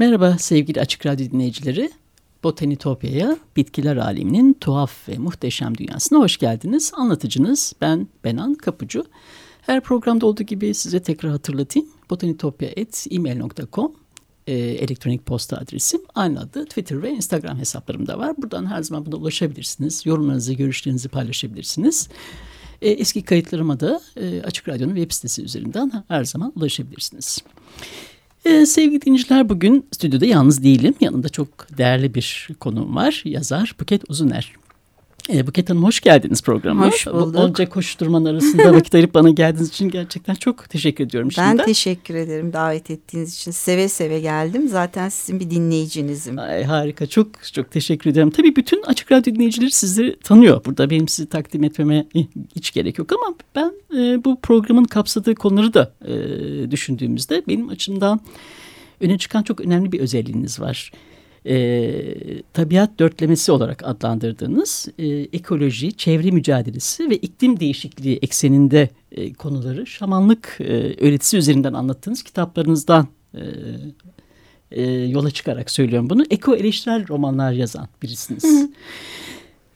Merhaba sevgili Açık Radyo dinleyicileri. Botanitopya'ya, bitkiler aleminin tuhaf ve muhteşem dünyasına hoş geldiniz. Anlatıcınız ben Benan Kapucu. Her programda olduğu gibi size tekrar hatırlatayım. botanitopya.email.com e, elektronik posta adresim. Aynı adı Twitter ve Instagram hesaplarımda var. Buradan her zaman buna ulaşabilirsiniz. Yorumlarınızı, görüşlerinizi paylaşabilirsiniz. E, eski kayıtlarıma da e, Açık Radyo'nun web sitesi üzerinden her zaman ulaşabilirsiniz. Ee, sevgili dinleyiciler bugün stüdyoda yalnız değilim. Yanımda çok değerli bir konuğum var. Yazar Buket Uzuner. E, Buket Hanım hoş geldiniz programa. Hoş bulduk. Onca koşturmanın arasında vakit ayırıp bana geldiğiniz için gerçekten çok teşekkür ediyorum. Ben şimdiden. teşekkür ederim davet ettiğiniz için. Seve seve geldim. Zaten sizin bir dinleyicinizim. Ay, harika çok çok teşekkür ederim. Tabii bütün Açık Radyo dinleyicileri sizleri tanıyor. Burada benim sizi takdim etmeme hiç gerek yok ama ben e, bu programın kapsadığı konuları da e, düşündüğümüzde benim açımdan öne çıkan çok önemli bir özelliğiniz var e, tabiat dörtlemesi olarak adlandırdığınız e, ekoloji, çevre mücadelesi ve iklim değişikliği ekseninde e, konuları şamanlık e, öğretisi üzerinden anlattığınız kitaplarınızdan e, e, yola çıkarak söylüyorum bunu. Eko eleştirel romanlar yazan birisiniz. Hı hı.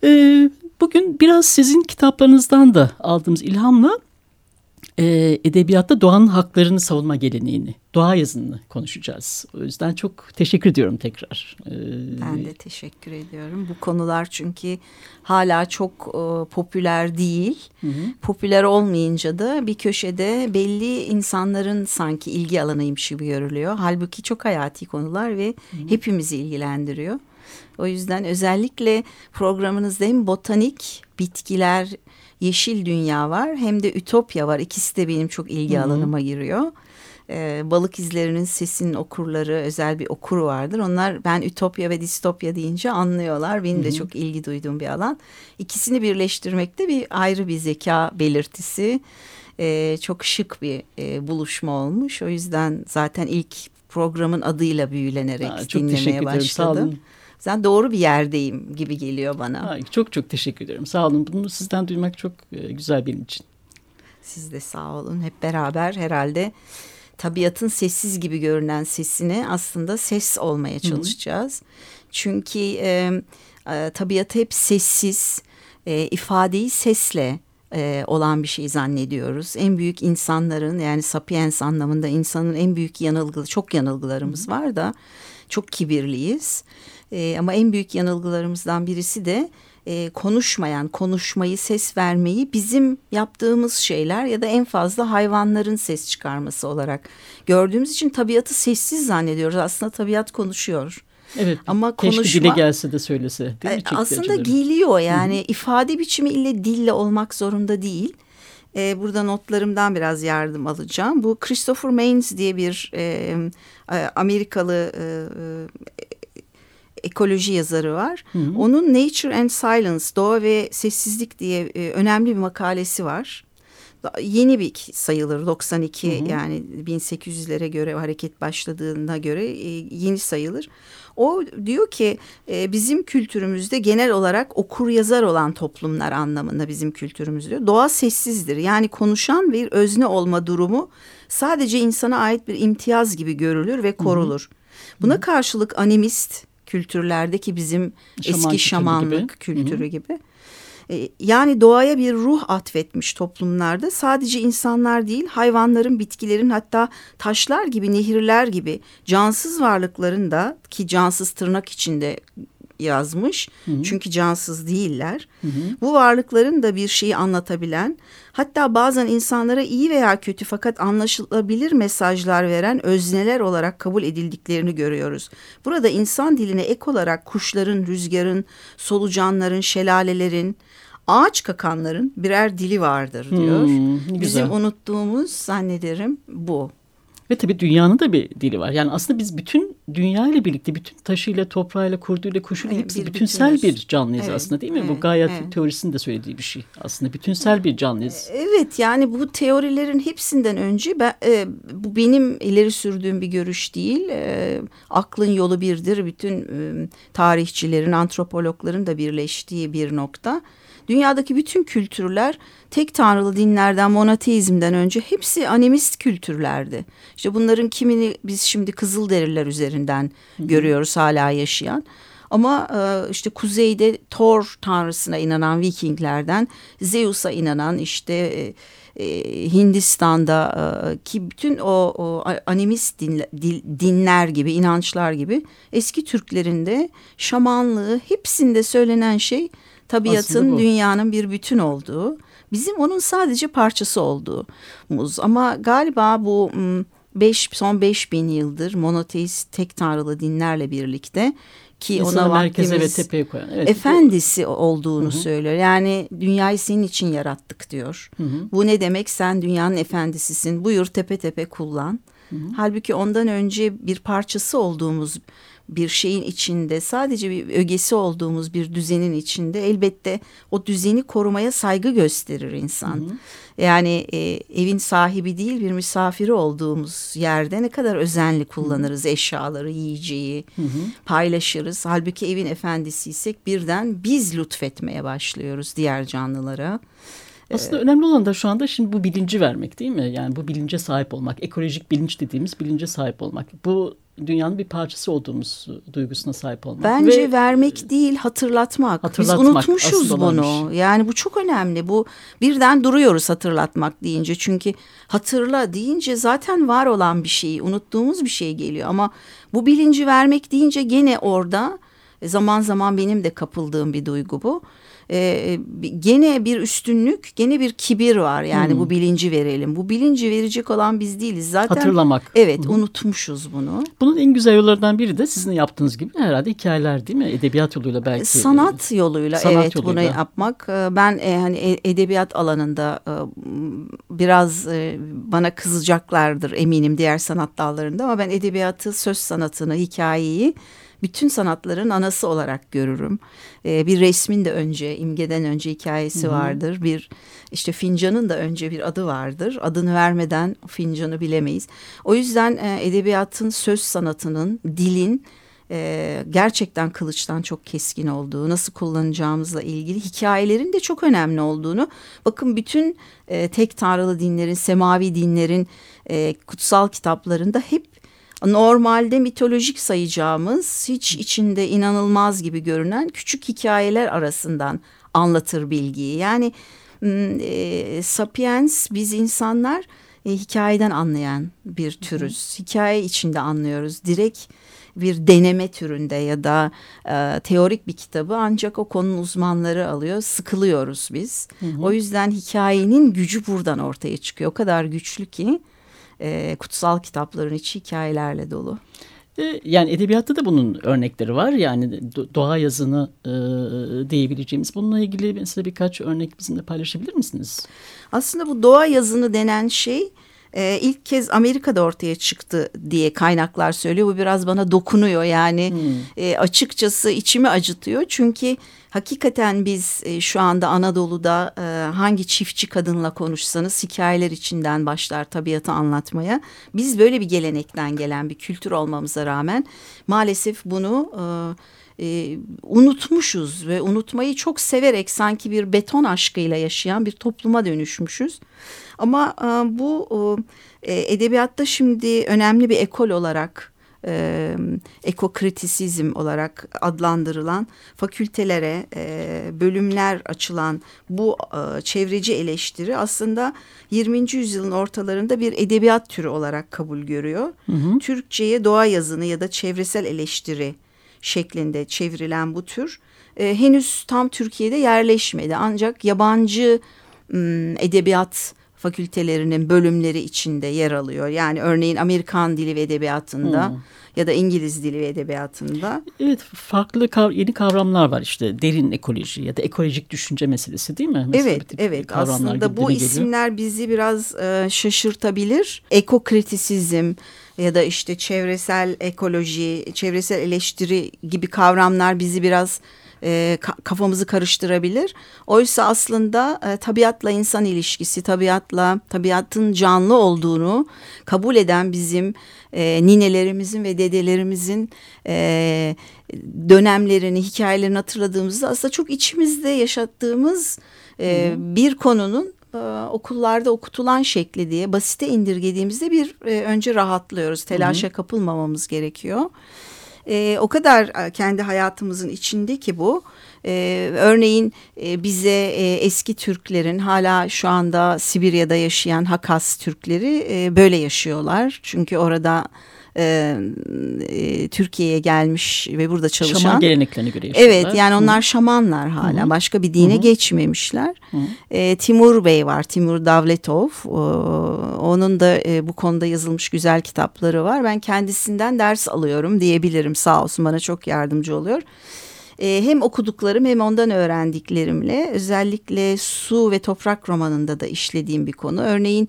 E, bugün biraz sizin kitaplarınızdan da aldığımız ilhamla e, edebiyatta doğanın haklarını savunma geleneğini, doğa yazını konuşacağız. O yüzden çok teşekkür ediyorum tekrar. E, ben de teşekkür ediyorum. Bu konular çünkü hala çok e, popüler değil. Hı. Popüler olmayınca da bir köşede belli insanların sanki ilgi alanıymış gibi görülüyor. Halbuki çok hayati konular ve hı. hepimizi ilgilendiriyor. O yüzden özellikle programınızda hem botanik, bitkiler, Yeşil Dünya var hem de Ütopya var. İkisi de benim çok ilgi alanıma giriyor. Ee, balık izlerinin sesinin okurları özel bir okuru vardır. Onlar ben Ütopya ve Distopya deyince anlıyorlar. Benim Hı-hı. de çok ilgi duyduğum bir alan. İkisini birleştirmekte bir ayrı bir zeka belirtisi. Ee, çok şık bir e, buluşma olmuş. O yüzden zaten ilk programın adıyla büyülenerek Aa, çok dinlemeye başladım. Sağ olun. Sen doğru bir yerdeyim gibi geliyor bana. Ha, çok çok teşekkür ederim. Sağ olun. Bunu sizden duymak çok e, güzel benim için. Siz de sağ olun. Hep beraber herhalde tabiatın sessiz gibi görünen sesine aslında ses olmaya çalışacağız. Hı. Çünkü e, e, tabiatı hep sessiz, e, ifadeyi sesle e, olan bir şey zannediyoruz. En büyük insanların yani sapiens anlamında insanın en büyük yanılgılı, çok yanılgılarımız -hı. var da çok kibirliyiz. E, ama en büyük yanılgılarımızdan birisi de e, konuşmayan, konuşmayı, ses vermeyi bizim yaptığımız şeyler ya da en fazla hayvanların ses çıkarması olarak gördüğümüz için tabiatı sessiz zannediyoruz. Aslında tabiat konuşuyor. Evet. Ama keşke konuşma, dile gelse de söylese. Değil mi? E, aslında geliyor yani Hı-hı. ifade biçimi ile dille olmak zorunda değil. Ee, burada notlarımdan biraz yardım alacağım. Bu Christopher Maines diye bir e, Amerikalı e, ekoloji yazarı var. Hı hı. Onun Nature and Silence, Doğa ve Sessizlik diye e, önemli bir makalesi var. Yeni bir sayılır 92 hı hı. yani 1800'lere göre hareket başladığına göre e, yeni sayılır. O diyor ki e, bizim kültürümüzde genel olarak okur yazar olan toplumlar anlamında bizim kültürümüz diyor. Doğa sessizdir yani konuşan bir özne olma durumu sadece insana ait bir imtiyaz gibi görülür ve korulur. Hı hı. Buna karşılık animist kültürlerdeki bizim Şaman eski şamanlık gibi. kültürü Hı -hı. gibi. E, yani doğaya bir ruh atfetmiş toplumlarda sadece insanlar değil hayvanların, bitkilerin hatta taşlar gibi, nehirler gibi cansız varlıkların da ki cansız tırnak içinde yazmış. Hı hı. Çünkü cansız değiller. Hı hı. Bu varlıkların da bir şeyi anlatabilen, hatta bazen insanlara iyi veya kötü fakat anlaşılabilir mesajlar veren özneler olarak kabul edildiklerini görüyoruz. Burada insan diline ek olarak kuşların, rüzgarın, solucanların, şelalelerin, ağaç kakanların birer dili vardır diyor. Hmm, Bizim unuttuğumuz zannederim bu. Ve tabii dünyanın da bir dili var. Yani aslında biz bütün dünya ile birlikte bütün taşıyla, toprağıyla, kurduyla, kuşuyla evet, hepsi bir bütünsel bütünüz. bir canlıyız evet, aslında değil mi? Evet, Bu gayet evet. teorisinin de söylediği bir şey. Aslında bütünsel bir canlıyız. Evet yani bu teorilerin hepsinden önce ben, e, bu benim ileri sürdüğüm bir görüş değil. E, aklın yolu birdir. Bütün e, tarihçilerin, antropologların da birleştiği bir nokta dünyadaki bütün kültürler tek tanrılı dinlerden monoteizmden önce hepsi animist kültürlerdi. İşte bunların kimini biz şimdi Kızılderililer üzerinden Hı görüyoruz hala yaşayan. Ama e, işte kuzeyde Thor tanrısına inanan Vikinglerden Zeus'a inanan işte e, e, Hindistan'da ki bütün o, o animist dinler, dinler gibi inançlar gibi eski Türklerinde şamanlığı hepsinde söylenen şey tabiatın dünyanın bir bütün olduğu bizim onun sadece parçası olduğumuz ama galiba bu beş, son beş bin yıldır monoteist tek tanrılı dinlerle birlikte ki İnsanı ona merkeze ve tepeye koyan. Evet, efendisi olduğunu Hı -hı. söylüyor. Yani dünyayı senin için yarattık diyor. Hı -hı. Bu ne demek? Sen dünyanın efendisisin. Buyur tepe tepe kullan. Hı -hı. Halbuki ondan önce bir parçası olduğumuz bir şeyin içinde sadece bir ögesi olduğumuz bir düzenin içinde elbette o düzeni korumaya saygı gösterir insan. Hı hı. Yani e, evin sahibi değil bir misafiri olduğumuz yerde ne kadar özenli kullanırız hı hı. eşyaları, yiyeceği hı hı. paylaşırız. Halbuki evin efendisiysek birden biz lütfetmeye başlıyoruz diğer canlılara. Aslında önemli olan da şu anda şimdi bu bilinci vermek değil mi? Yani bu bilince sahip olmak, ekolojik bilinç dediğimiz bilince sahip olmak. Bu dünyanın bir parçası olduğumuz duygusuna sahip olmak. Bence Ve, vermek değil hatırlatmak. hatırlatmak. Biz unutmuşuz bunu. Yani bu çok önemli. Bu birden duruyoruz hatırlatmak deyince. Çünkü hatırla deyince zaten var olan bir şey, unuttuğumuz bir şey geliyor. Ama bu bilinci vermek deyince gene orada zaman zaman benim de kapıldığım bir duygu bu e, gene bir üstünlük, gene bir kibir var. Yani hmm. bu bilinci verelim. Bu bilinci verecek olan biz değiliz. Zaten hatırlamak. Evet, hmm. unutmuşuz bunu. Bunun en güzel yollarından biri de sizin yaptığınız gibi herhalde hikayeler değil mi? Edebiyat yoluyla belki. Sanat yoluyla sanat evet yoluyla. bunu yapmak. Ben e, hani e, edebiyat alanında e, biraz e, bana kızacaklardır eminim diğer sanat dallarında ama ben edebiyatı, söz sanatını, hikayeyi bütün sanatların anası olarak görürüm. Ee, bir resmin de önce, imgeden önce hikayesi Hı -hı. vardır. Bir işte fincanın da önce bir adı vardır. Adını vermeden fincanı bilemeyiz. O yüzden e, edebiyatın, söz sanatının, dilin e, gerçekten kılıçtan çok keskin olduğu, nasıl kullanacağımızla ilgili hikayelerin de çok önemli olduğunu. Bakın bütün e, tek tanrılı dinlerin, semavi dinlerin e, kutsal kitaplarında hep normalde mitolojik sayacağımız hiç içinde inanılmaz gibi görünen küçük hikayeler arasından anlatır bilgiyi. Yani e, sapiens biz insanlar e, hikayeden anlayan bir türüz. Hikaye içinde anlıyoruz. Direkt bir deneme türünde ya da e, teorik bir kitabı ancak o konunun uzmanları alıyor. Sıkılıyoruz biz. Hı hı. O yüzden hikayenin gücü buradan ortaya çıkıyor. O kadar güçlü ki e, kutsal kitapların içi hikayelerle dolu. E, yani edebiyatta da bunun örnekleri var. Yani doğa yazını e, diyebileceğimiz. Bununla ilgili mesela birkaç örnek bizimle paylaşabilir misiniz? Aslında bu doğa yazını denen şey e, ilk kez Amerika'da ortaya çıktı diye kaynaklar söylüyor. Bu biraz bana dokunuyor yani hmm. e, açıkçası içimi acıtıyor. Çünkü hakikaten biz e, şu anda Anadolu'da e, hangi çiftçi kadınla konuşsanız hikayeler içinden başlar tabiatı anlatmaya. Biz böyle bir gelenekten gelen bir kültür olmamıza rağmen maalesef bunu... E, e, unutmuşuz ve unutmayı çok severek sanki bir beton aşkıyla yaşayan bir topluma dönüşmüşüz. Ama bu edebiyatta şimdi önemli bir ekol olarak e, ekokritisizm olarak adlandırılan fakültelere e, bölümler açılan bu e, çevreci eleştiri aslında 20. yüzyılın ortalarında bir edebiyat türü olarak kabul görüyor. Hı hı. Türkçe'ye doğa yazını ya da çevresel eleştiri şeklinde çevrilen bu tür e, henüz tam Türkiye'de yerleşmedi. Ancak yabancı m, edebiyat fakültelerinin bölümleri içinde yer alıyor. Yani örneğin Amerikan dili ve edebiyatında hmm. ya da İngiliz dili ve edebiyatında. Evet farklı kav yeni kavramlar var işte derin ekoloji ya da ekolojik düşünce meselesi değil mi? Mesela evet evet aslında bu isimler bizi biraz e, şaşırtabilir. Ekokritisizm ya da işte çevresel ekoloji, çevresel eleştiri gibi kavramlar bizi biraz e, kafamızı karıştırabilir. Oysa aslında e, tabiatla insan ilişkisi, tabiatla tabiatın canlı olduğunu kabul eden bizim e, ninelerimizin ve dedelerimizin e, dönemlerini, hikayelerini hatırladığımızda aslında çok içimizde yaşattığımız e, bir konunun okullarda okutulan şekli diye basite indirgediğimizde bir e, önce rahatlıyoruz. Telaşa kapılmamamız gerekiyor. E, o kadar e, kendi hayatımızın içinde ki bu. E, örneğin e, bize e, eski Türklerin hala şu anda Sibirya'da yaşayan Hakas Türkleri e, böyle yaşıyorlar. Çünkü orada e, e, Türkiye'ye gelmiş ve burada çalışan. Şaman geleneklerine göre yaşıyorlar. Evet yani onlar Hı. şamanlar hala Hı. başka bir dine Hı. geçmemişler. Hı. E, Timur Bey var Timur Davletov o, onun da e, bu konuda yazılmış güzel kitapları var. Ben kendisinden ders alıyorum diyebilirim sağ olsun bana çok yardımcı oluyor e, hem okuduklarım hem ondan öğrendiklerimle özellikle su ve toprak romanında da işlediğim bir konu. Örneğin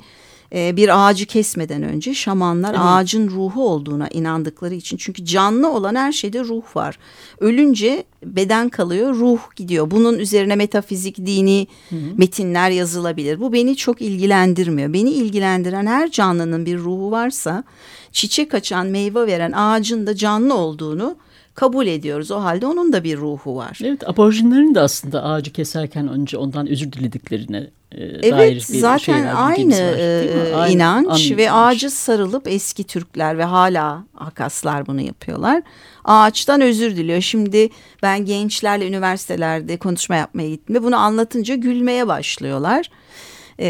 e, bir ağacı kesmeden önce şamanlar evet. ağacın ruhu olduğuna inandıkları için. Çünkü canlı olan her şeyde ruh var. Ölünce beden kalıyor, ruh gidiyor. Bunun üzerine metafizik, dini hı hı. metinler yazılabilir. Bu beni çok ilgilendirmiyor. Beni ilgilendiren her canlının bir ruhu varsa çiçek açan, meyve veren ağacın da canlı olduğunu kabul ediyoruz. O halde onun da bir ruhu var. Evet aborjinlerin de aslında ağacı keserken önce ondan özür dilediklerine e, evet, dair bir zaten şeyler, aynı e, aynı inanç ve ağacı sarılıp eski Türkler ve hala Hakaslar bunu yapıyorlar. Ağaçtan özür diliyor. Şimdi ben gençlerle üniversitelerde konuşma yapmaya gittim ve bunu anlatınca gülmeye başlıyorlar. Ee,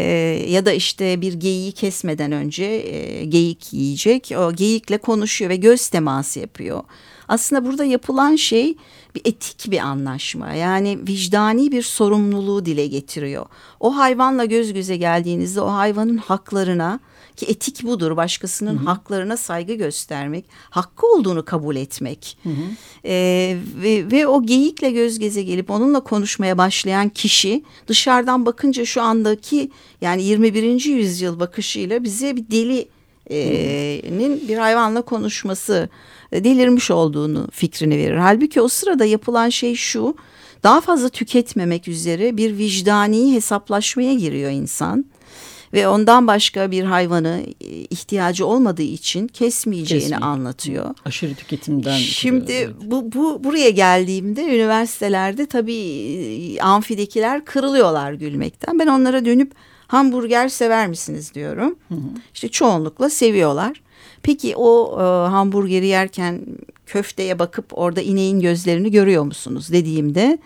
ya da işte bir geyiği kesmeden önce e, geyik yiyecek. O geyikle konuşuyor ve göz teması yapıyor. Aslında burada yapılan şey bir etik bir anlaşma. Yani vicdani bir sorumluluğu dile getiriyor. O hayvanla göz göze geldiğinizde o hayvanın haklarına ki etik budur başkasının hı hı. haklarına saygı göstermek, hakkı olduğunu kabul etmek. Hı hı. Ee, ve, ve o geyikle göz göze gelip onunla konuşmaya başlayan kişi dışarıdan bakınca şu andaki yani 21. yüzyıl bakışıyla bize bir delinin bir hayvanla konuşması delirmiş olduğunu fikrini verir. Halbuki o sırada yapılan şey şu daha fazla tüketmemek üzere bir vicdani hesaplaşmaya giriyor insan ve ondan başka bir hayvanı e, ihtiyacı olmadığı için kesmeyeceğini Kesmiyor. anlatıyor. Aşırı tüketimden. Şimdi evet. bu, bu buraya geldiğimde üniversitelerde tabii e, amfidekiler kırılıyorlar gülmekten. Ben onlara dönüp hamburger sever misiniz diyorum. Hı hı. İşte çoğunlukla seviyorlar. Peki o e, hamburgeri yerken köfteye bakıp orada ineğin gözlerini görüyor musunuz dediğimde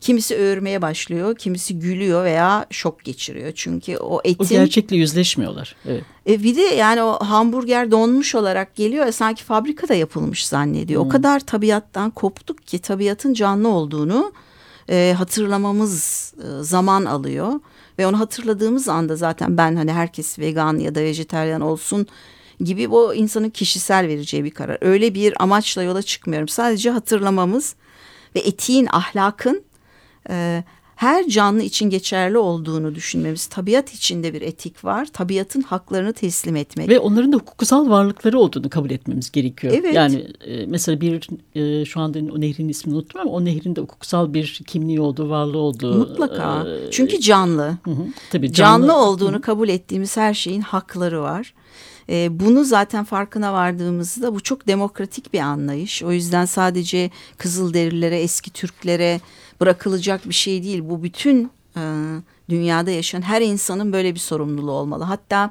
kimisi öğürmeye başlıyor, kimisi gülüyor veya şok geçiriyor. Çünkü o etin... O gerçekle yüzleşmiyorlar. Evet. E bir de yani o hamburger donmuş olarak geliyor ya sanki fabrikada yapılmış zannediyor. Hmm. O kadar tabiattan koptuk ki tabiatın canlı olduğunu e, hatırlamamız e, zaman alıyor. Ve onu hatırladığımız anda zaten ben hani herkes vegan ya da vejeteryan olsun gibi bu insanın kişisel vereceği bir karar. Öyle bir amaçla yola çıkmıyorum. Sadece hatırlamamız ve etiğin, ahlakın e, her canlı için geçerli olduğunu düşünmemiz. Tabiat içinde bir etik var. Tabiatın haklarını teslim etmek. Ve onların da hukuksal varlıkları olduğunu kabul etmemiz gerekiyor. Evet. Yani e, mesela bir e, şu anda o nehrin ismini unuttum ama o nehrin de hukuksal bir kimliği olduğu, varlığı olduğu. Mutlaka. E, Çünkü canlı. Hı hı, tabii canlı. Canlı olduğunu hı. kabul ettiğimiz her şeyin hakları var. E, bunu zaten farkına vardığımızda bu çok demokratik bir anlayış. O yüzden sadece Kızılderililere, eski Türklere bırakılacak bir şey değil. Bu bütün e, dünyada yaşayan her insanın böyle bir sorumluluğu olmalı. Hatta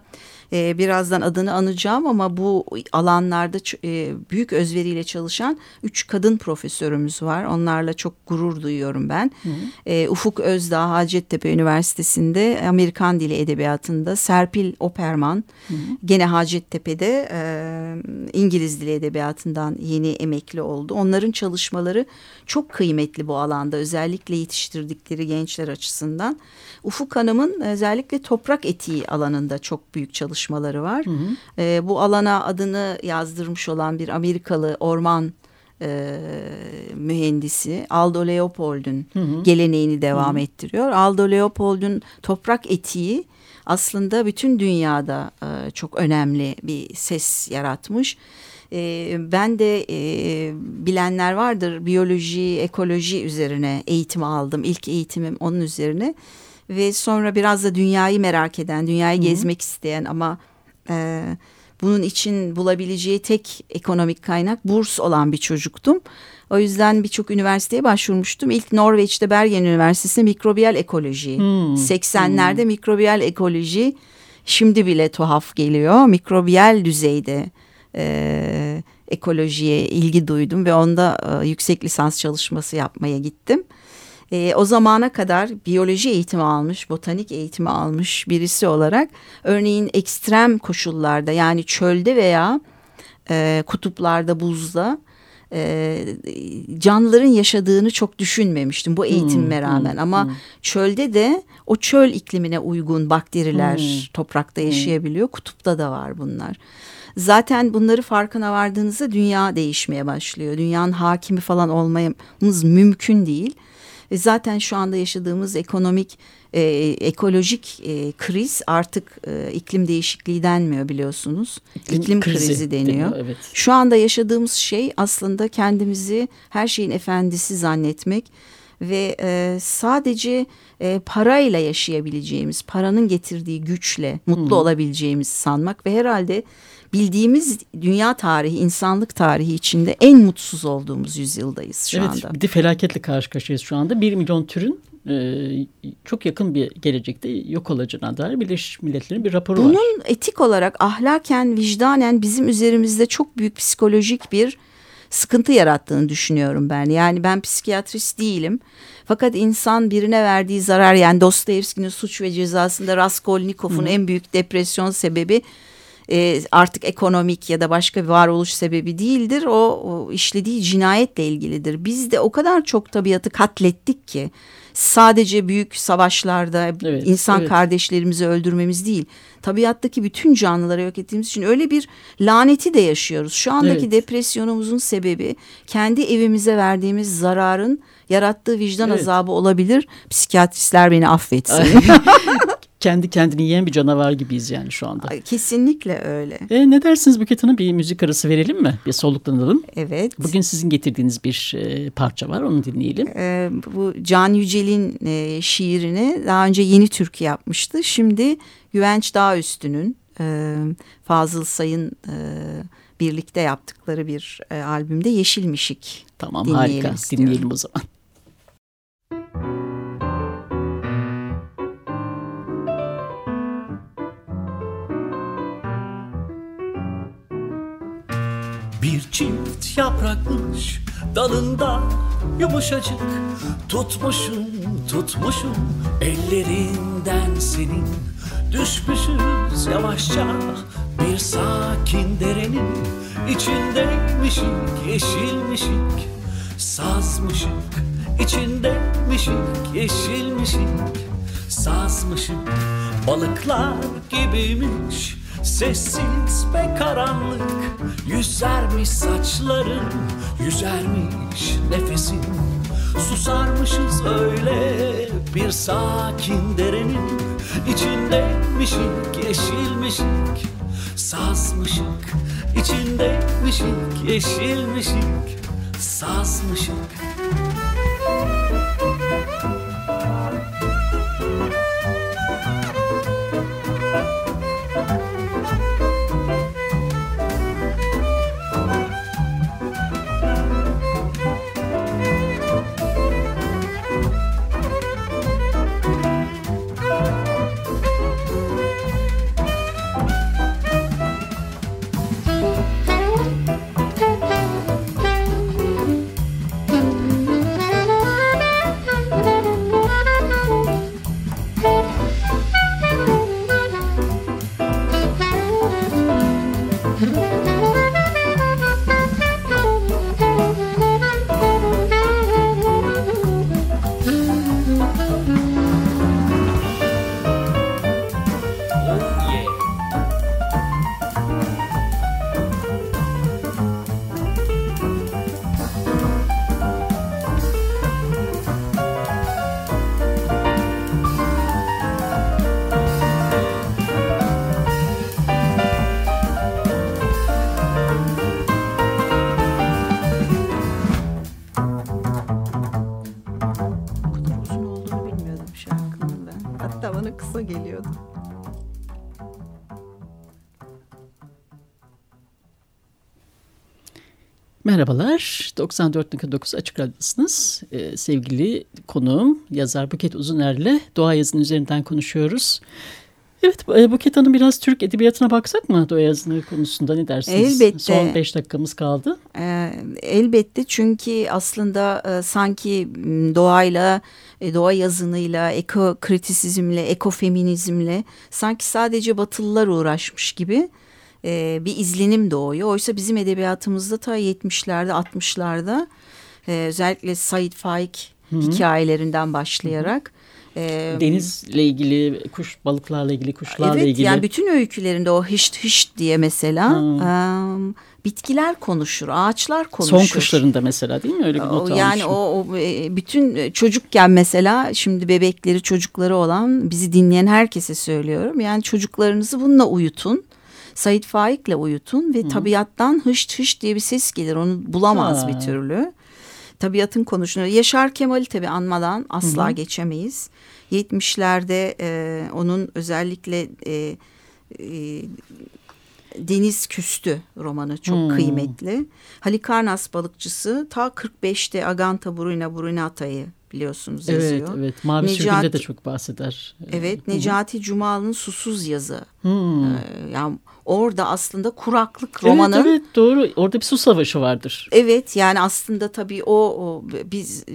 e, birazdan adını anacağım ama bu alanlarda e, büyük özveriyle çalışan üç kadın profesörümüz var. Onlarla çok gurur duyuyorum ben. Hı. E, Ufuk Özdağ Hacettepe Üniversitesi'nde Amerikan Dili Edebiyatı'nda Serpil Operman hı hı. gene Hacettepe'de e, İngiliz Dili Edebiyatı'ndan yeni emekli oldu. Onların çalışmaları çok kıymetli bu alanda özellikle yetiştirdikleri gençler açısından. Ufuk Hanım'ın özellikle toprak etiği alanında çok büyük çalışmaları var. Hı hı. E, bu alana adını yazdırmış olan bir Amerikalı orman e, mühendisi Aldo Leopold'un geleneğini devam hı hı. ettiriyor. Aldo Leopold'un toprak etiği aslında bütün dünyada e, çok önemli bir ses yaratmış. E, ben de e, bilenler vardır biyoloji, ekoloji üzerine eğitim aldım. İlk eğitimim onun üzerine ve sonra biraz da dünyayı merak eden, dünyayı Hı gezmek isteyen ama e, bunun için bulabileceği tek ekonomik kaynak burs olan bir çocuktum. O yüzden birçok üniversiteye başvurmuştum. İlk Norveç'te Bergen Üniversitesi'nde mikrobiyal ekoloji. Hmm. 80'lerde hmm. mikrobiyal ekoloji şimdi bile tuhaf geliyor. Mikrobiyal düzeyde e, ekolojiye ilgi duydum ve onda e, yüksek lisans çalışması yapmaya gittim. E, o zamana kadar biyoloji eğitimi almış, botanik eğitimi almış birisi olarak örneğin ekstrem koşullarda yani çölde veya e, kutuplarda buzda e, canlıların yaşadığını çok düşünmemiştim bu eğitimime hmm, rağmen. Hmm, Ama hmm. çölde de o çöl iklimine uygun bakteriler hmm. toprakta hmm. yaşayabiliyor. Hmm. Kutupta da var bunlar. Zaten bunları farkına vardığınızda dünya değişmeye başlıyor. Dünyanın hakimi falan olmamız mümkün değil. Ve zaten şu anda yaşadığımız ekonomik, e, ekolojik e, kriz artık e, iklim değişikliği denmiyor biliyorsunuz. İklim, iklim krizi, krizi deniyor. deniyor evet. Şu anda yaşadığımız şey aslında kendimizi her şeyin efendisi zannetmek ve e, sadece e, parayla yaşayabileceğimiz, paranın getirdiği güçle mutlu hmm. olabileceğimiz sanmak ve herhalde bildiğimiz dünya tarihi, insanlık tarihi içinde en mutsuz olduğumuz yüzyıldayız şu evet, anda. Evet bir de felaketle karşı karşıyayız şu anda. Bir milyon türün e, çok yakın bir gelecekte yok olacağına dair Birleşmiş Milletler'in bir raporu Bunun var. Bunun etik olarak ahlaken, vicdanen bizim üzerimizde çok büyük psikolojik bir sıkıntı yarattığını düşünüyorum ben. Yani ben psikiyatrist değilim. Fakat insan birine verdiği zarar yani Dostoyevski'nin suç ve cezasında Raskolnikov'un en büyük depresyon sebebi e, artık ekonomik ya da başka bir varoluş sebebi değildir. O, o işlediği cinayetle ilgilidir. Biz de o kadar çok tabiatı katlettik ki sadece büyük savaşlarda evet, insan evet. kardeşlerimizi öldürmemiz değil. Tabiattaki bütün canlıları yok ettiğimiz için öyle bir laneti de yaşıyoruz. Şu andaki evet. depresyonumuzun sebebi kendi evimize verdiğimiz zararın yarattığı vicdan evet. azabı olabilir. Psikiyatristler beni affetsin. kendi kendini yiyen bir canavar gibiyiz yani şu anda. Kesinlikle öyle. E, ne dersiniz Buket Hanım bir müzik arası verelim mi? Bir soluklanalım. Evet. Bugün sizin getirdiğiniz bir e, parça var onu dinleyelim. E, bu Can Yücel'in e, şiirini daha önce Yeni Türkü yapmıştı. Şimdi Güvenç Dağüstü'nün e, Fazıl Say'ın e, birlikte yaptıkları bir e, albümde Yeşilmişik. Tamam harika istiyorum. dinleyelim o zaman. Çift yaprakmış dalında yumuşacık. Tutmuşum tutmuşum ellerinden senin. Düşmüşüz yavaşça bir sakin derenin içindeymişik yeşilmişik Sazmışık. İçindeymişik yeşilmişik Sazmışık. Balıklar gibiymiş Sessiz ve karanlık Yüzermiş saçların Yüzermiş nefesin. Susarmışız öyle Bir sakin derenin. İçindeymişik Yeşilmişik Sazmışık. İçindeymişik Yeşilmişik Sazmışık aklıma geliyordu. Merhabalar, 94.9 Açık Radyosu'nuz. Ee, sevgili konuğum yazar Buket Uzuner'le doğa yazının üzerinden konuşuyoruz. Evet, e, Buket Hanım biraz Türk edebiyatına baksak mı doğa yazını konusunda ne dersiniz? Elbette. Son beş dakikamız kaldı. Ee, elbette çünkü aslında e, sanki doğayla, e, doğa yazınıyla, eko kritisizmle, ekofeminizmle sanki sadece batılılar uğraşmış gibi e, bir izlenim doğuyor. Oysa bizim edebiyatımızda ta 70'lerde 60'larda e, özellikle Said Faik Hı -hı. hikayelerinden başlayarak e, denizle ilgili kuş balıklarla ilgili kuşlarla evet, ilgili. yani bütün öykülerinde o hışt hışt diye mesela e, bitkiler konuşur, ağaçlar konuşur. Son kuşlarında mesela değil mi öyle bir not o, Yani o, o bütün çocukken mesela şimdi bebekleri çocukları olan bizi dinleyen herkese söylüyorum. Yani çocuklarınızı bununla uyutun. Said Faik'le uyutun ve Hı. tabiattan hışt hışt diye bir ses gelir. Onu bulamaz ha. bir türlü. Tabiatın konuşunu. Yaşar Kemal'i tabii anmadan asla Hı. geçemeyiz. 70'lerde e, onun özellikle e, e, Deniz Küstü romanı çok hmm. kıymetli. Halikarnas balıkçısı ta 45'te Aganta Burina Burinata'yı biliyorsunuz evet, yazıyor. Evet evet Mavi Necati, Sürgün'de de çok bahseder. Evet Necati Cumalı'nın Susuz Yazı. Hmm. Ee, yani orada aslında kuraklık romanı. Evet evet doğru orada bir su savaşı vardır. Evet yani aslında tabii o, o biz e,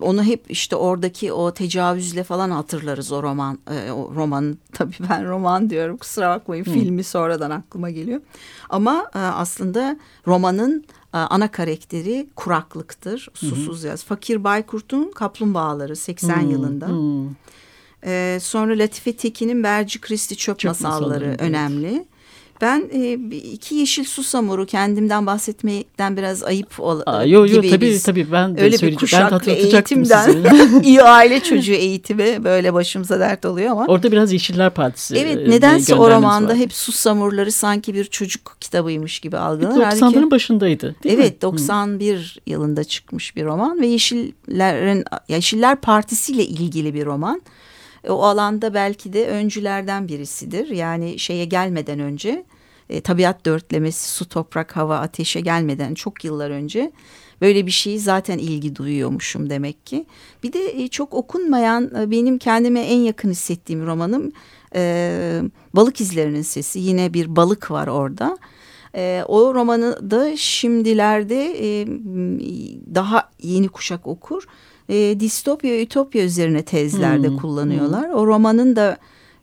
onu hep işte oradaki o tecavüzle falan hatırlarız o roman e, o roman tabii ben roman diyorum kusura bakmayın hmm. filmi sonradan aklıma geliyor. Ama e, aslında romanın ana karakteri kuraklıktır. Susuz yaz. Fakir Baykurt'un Kaplumbağaları 80 hmm. yılında. Hmm. Ee, sonra Latife Tekin'in Berci Kristi Çöp, Çöp masalları, masalları önemli. Evet. Ben e, iki yeşil susamuru kendimden bahsetmekten biraz ayıp ol, Aa, yo, yo, gibi tabii, biz tabii ben de öyle bir kuşak ben eğitimden iyi aile çocuğu eğitimi böyle başımıza dert oluyor ama. Orada biraz Yeşiller Partisi. Evet e, nedense o romanda var. hep susamurları sanki bir çocuk kitabıymış gibi algılanır. 90'ların başındaydı değil evet, mi? 91 Hı. yılında çıkmış bir roman ve Yeşillerin Yeşiller Partisi ile ilgili bir roman. E, o alanda belki de öncülerden birisidir. Yani şeye gelmeden önce e, tabiat dörtlemesi su, toprak, hava, ateşe gelmeden çok yıllar önce böyle bir şeyi zaten ilgi duyuyormuşum demek ki. Bir de e, çok okunmayan e, benim kendime en yakın hissettiğim romanım e, Balık İzlerinin Sesi. Yine bir balık var orada. E, o romanı da şimdilerde e, daha yeni kuşak okur e, distopya, ütopya üzerine tezlerde hmm. kullanıyorlar. Hmm. O romanın da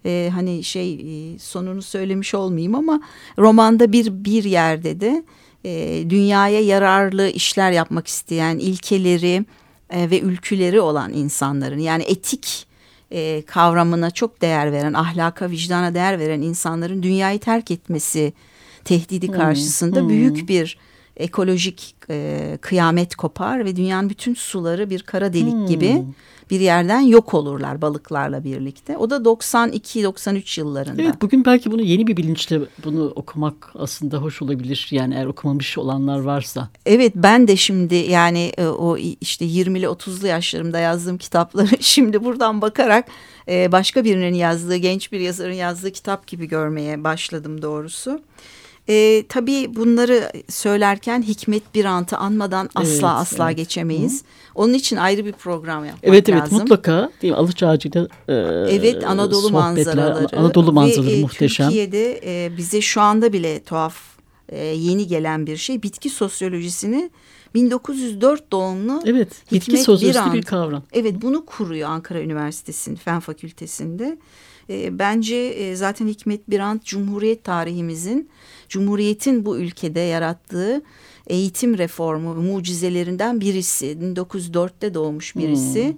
e, hani şey e, sonunu söylemiş olmayayım ama romanda bir bir yerde de e, dünyaya yararlı işler yapmak isteyen ilkeleri e, ve ülküleri olan insanların yani etik e, kavramına çok değer veren, ahlaka, vicdana değer veren insanların dünyayı terk etmesi tehdidi hmm. karşısında hmm. büyük bir ekolojik e, kıyamet kopar ve dünyanın bütün suları bir kara delik hmm. gibi bir yerden yok olurlar balıklarla birlikte. O da 92-93 yıllarında. Evet bugün belki bunu yeni bir bilinçle bunu okumak aslında hoş olabilir. Yani eğer okumamış olanlar varsa. Evet ben de şimdi yani e, o işte 20'li 30'lu yaşlarımda yazdığım kitapları şimdi buradan bakarak e, başka birinin yazdığı genç bir yazarın yazdığı kitap gibi görmeye başladım doğrusu. E, tabii bunları söylerken Hikmet Birant'ı anmadan asla evet, asla evet. geçemeyiz. Hı. Onun için ayrı bir program yapmak evet, evet, lazım. Evet mutlaka değil mi? Alıç Ağacı'yla e, Evet Anadolu manzaraları. Anadolu manzaraları ve, muhteşem. Türkiye'de e, bize şu anda bile tuhaf e, yeni gelen bir şey. Bitki sosyolojisini 1904 doğumlu Evet bitki sosyolojisi bir kavram. Evet bunu kuruyor Ankara Üniversitesi'nin Fen Fakültesi'nde. E, bence e, zaten Hikmet Birant Cumhuriyet tarihimizin Cumhuriyet'in bu ülkede yarattığı eğitim reformu mucizelerinden birisi. 1904'te doğmuş birisi. Hmm.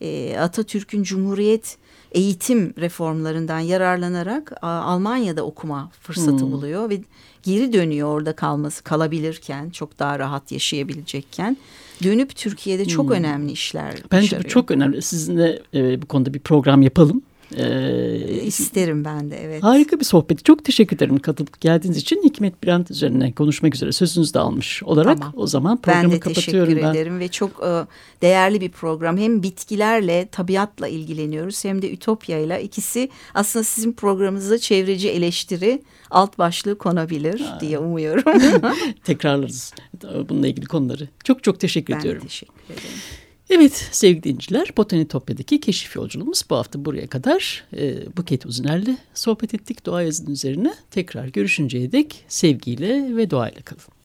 E, Atatürk'ün Cumhuriyet eğitim reformlarından yararlanarak Almanya'da okuma fırsatı hmm. buluyor ve geri dönüyor orada kalması kalabilirken çok daha rahat yaşayabilecekken dönüp Türkiye'de çok hmm. önemli işler Bence bu çok önemli. Sizinle e, bu konuda bir program yapalım. Ee, İsterim ben de evet. Harika bir sohbet. Çok teşekkür ederim katılıp geldiğiniz için. Hikmet Birant üzerine konuşmak üzere sözünüzü de almış olarak tamam. o zaman programı ben de kapatıyorum. Ben teşekkür ederim ve çok e, değerli bir program. Hem bitkilerle, tabiatla ilgileniyoruz hem de Ütopya ile ikisi aslında sizin programınızda çevreci eleştiri alt başlığı konabilir ha. diye umuyorum. Tekrarlarız bununla ilgili konuları. Çok çok teşekkür ben ediyorum. Ben teşekkür ederim. Evet sevgili dinleyiciler Botanitopya'daki keşif yolculuğumuz bu hafta buraya kadar. E, Buket Uzuner'le sohbet ettik doğa yazının üzerine. Tekrar görüşünceye dek sevgiyle ve doğayla kalın.